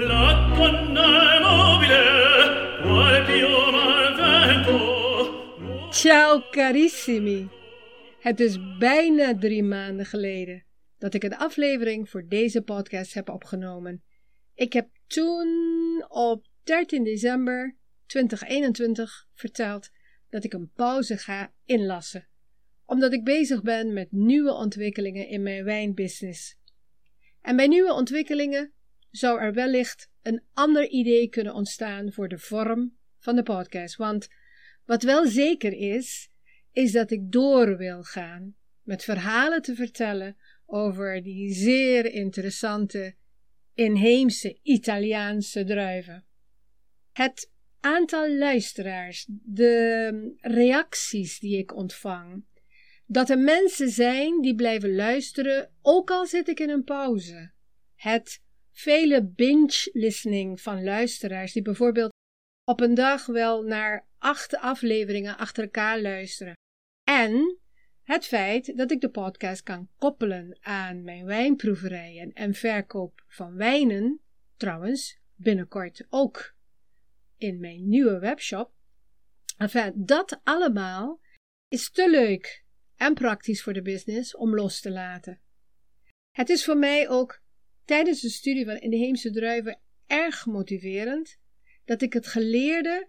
La mobile. Ciao carissimi! Het is bijna drie maanden geleden dat ik een aflevering voor deze podcast heb opgenomen. Ik heb toen op 13 december 2021 verteld dat ik een pauze ga inlassen, omdat ik bezig ben met nieuwe ontwikkelingen in mijn wijnbusiness. En bij nieuwe ontwikkelingen zou er wellicht een ander idee kunnen ontstaan voor de vorm van de podcast. Want wat wel zeker is, is dat ik door wil gaan met verhalen te vertellen over die zeer interessante inheemse Italiaanse druiven. Het aantal luisteraars, de reacties die ik ontvang, dat er mensen zijn die blijven luisteren, ook al zit ik in een pauze. Het vele binge-listening van luisteraars die bijvoorbeeld op een dag wel naar acht afleveringen achter elkaar luisteren. En het feit dat ik de podcast kan koppelen aan mijn wijnproeverijen en verkoop van wijnen, trouwens binnenkort ook in mijn nieuwe webshop. Enfin, dat allemaal is te leuk en praktisch voor de business om los te laten. Het is voor mij ook tijdens de studie van inheemse druiven erg motiverend dat ik het geleerde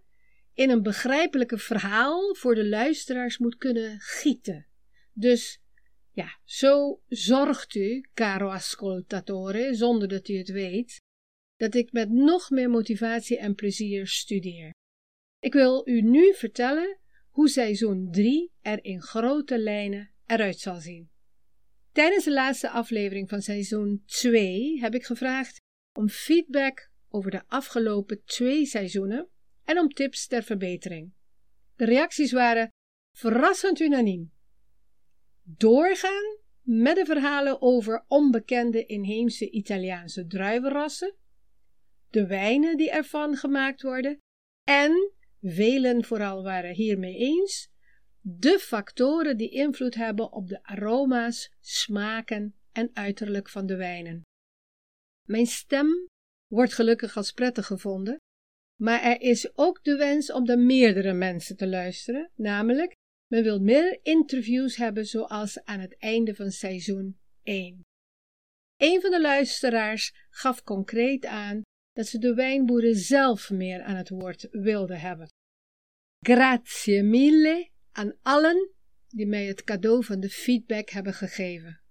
in een begrijpelijke verhaal voor de luisteraars moet kunnen gieten. Dus ja, zo zorgt u, caro ascoltatore, zonder dat u het weet, dat ik met nog meer motivatie en plezier studeer. Ik wil u nu vertellen hoe seizoen 3 er in grote lijnen eruit zal zien. Tijdens de laatste aflevering van seizoen 2 heb ik gevraagd om feedback over de afgelopen twee seizoenen en om tips ter verbetering. De reacties waren verrassend unaniem. Doorgaan met de verhalen over onbekende inheemse Italiaanse druivenrassen, de wijnen die ervan gemaakt worden en, velen vooral waren hiermee eens, de factoren die invloed hebben op de aroma's, smaken en uiterlijk van de wijnen. Mijn stem wordt gelukkig als prettig gevonden, maar er is ook de wens om naar meerdere mensen te luisteren, namelijk men wil meer interviews hebben zoals aan het einde van seizoen 1. Een van de luisteraars gaf concreet aan dat ze de wijnboeren zelf meer aan het woord wilden hebben. Grazie mille aan allen die mij het cadeau van de feedback hebben gegeven.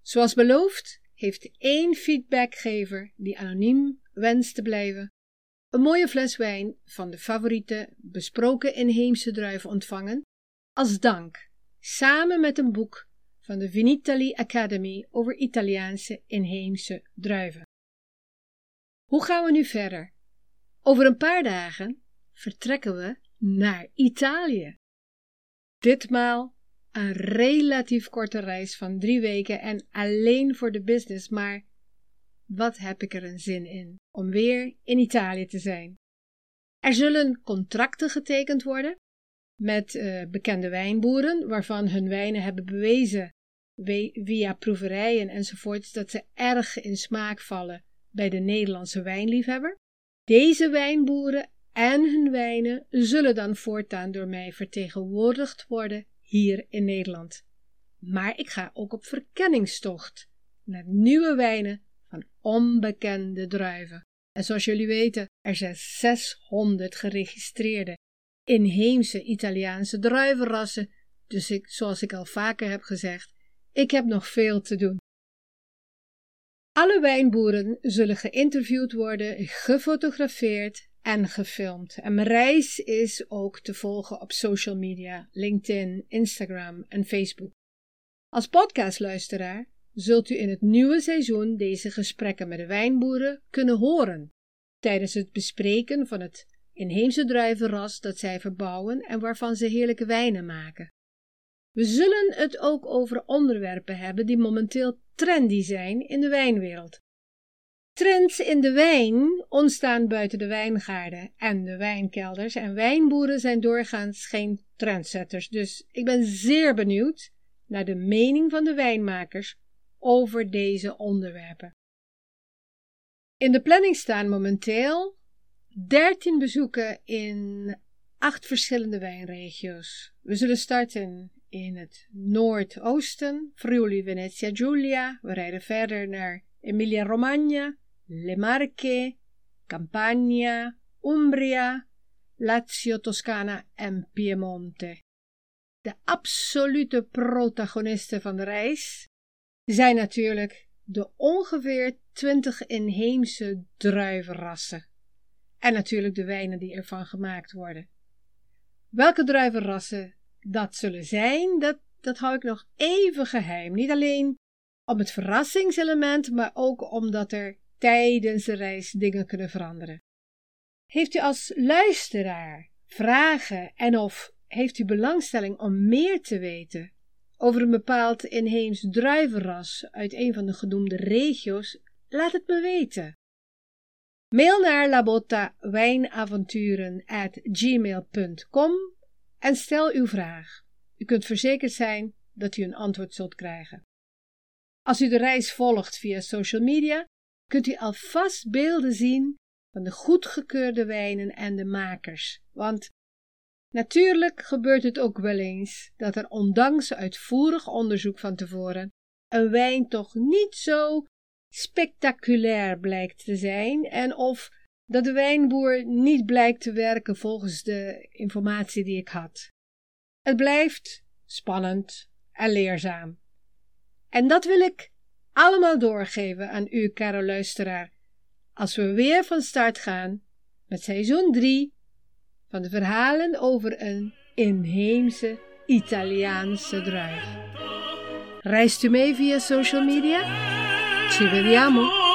Zoals beloofd heeft één feedbackgever die anoniem wenst te blijven een mooie fles wijn van de favoriete besproken inheemse druiven ontvangen als dank, samen met een boek van de Vinitali Academy over Italiaanse inheemse druiven. Hoe gaan we nu verder? Over een paar dagen vertrekken we naar Italië. Ditmaal een relatief korte reis van drie weken en alleen voor de business, maar wat heb ik er een zin in om weer in Italië te zijn. Er zullen contracten getekend worden met uh, bekende wijnboeren, waarvan hun wijnen hebben bewezen via proeverijen enzovoorts dat ze erg in smaak vallen bij de Nederlandse wijnliefhebber. Deze wijnboeren en hun wijnen zullen dan voortaan door mij vertegenwoordigd worden hier in Nederland. Maar ik ga ook op verkenningstocht naar nieuwe wijnen van onbekende druiven. En zoals jullie weten, er zijn 600 geregistreerde inheemse Italiaanse druivenrassen, dus ik, zoals ik al vaker heb gezegd, ik heb nog veel te doen. Alle wijnboeren zullen geïnterviewd worden, gefotografeerd en gefilmd. En mijn reis is ook te volgen op social media, LinkedIn, Instagram en Facebook. Als podcastluisteraar zult u in het nieuwe seizoen deze gesprekken met de wijnboeren kunnen horen tijdens het bespreken van het inheemse druivenras dat zij verbouwen en waarvan ze heerlijke wijnen maken. We zullen het ook over onderwerpen hebben die momenteel trendy zijn in de wijnwereld. Trends in de wijn ontstaan buiten de wijngaarden en de wijnkelders en wijnboeren zijn doorgaans geen trendsetters, dus ik ben zeer benieuwd naar de mening van de wijnmakers over deze onderwerpen. In de planning staan momenteel 13 bezoeken in acht verschillende wijnregio's. We zullen starten in het noordoosten, Friuli Venezia Giulia. We rijden verder naar Emilia Romagna, Le Marche, Campania, Umbria, Lazio, Toscana en Piemonte. De absolute protagonisten van de reis zijn natuurlijk de ongeveer 20 inheemse druivenrassen. En natuurlijk de wijnen die ervan gemaakt worden. Welke druivenrassen dat zullen zijn, dat, dat hou ik nog even geheim. Niet alleen om het verrassingselement, maar ook omdat er tijdens de reis dingen kunnen veranderen. Heeft u als luisteraar vragen en of heeft u belangstelling om meer te weten over een bepaald inheems druivenras uit een van de genoemde regio's? Laat het me weten. Mail naar labottawijnavonturen@gmail.com en stel uw vraag. U kunt verzekerd zijn dat u een antwoord zult krijgen. Als u de reis volgt via social media, kunt u alvast beelden zien van de goedgekeurde wijnen en de makers. Want natuurlijk gebeurt het ook wel eens dat er ondanks uitvoerig onderzoek van tevoren een wijn toch niet zo spectaculair blijkt te zijn en of dat de wijnboer niet blijkt te werken volgens de informatie die ik had. Het blijft spannend en leerzaam. En dat wil ik allemaal doorgeven aan u, caro luisteraar, als we weer van start gaan met seizoen 3 van de verhalen over een inheemse Italiaanse druif. Reist u mee via social media? Ci vediamo!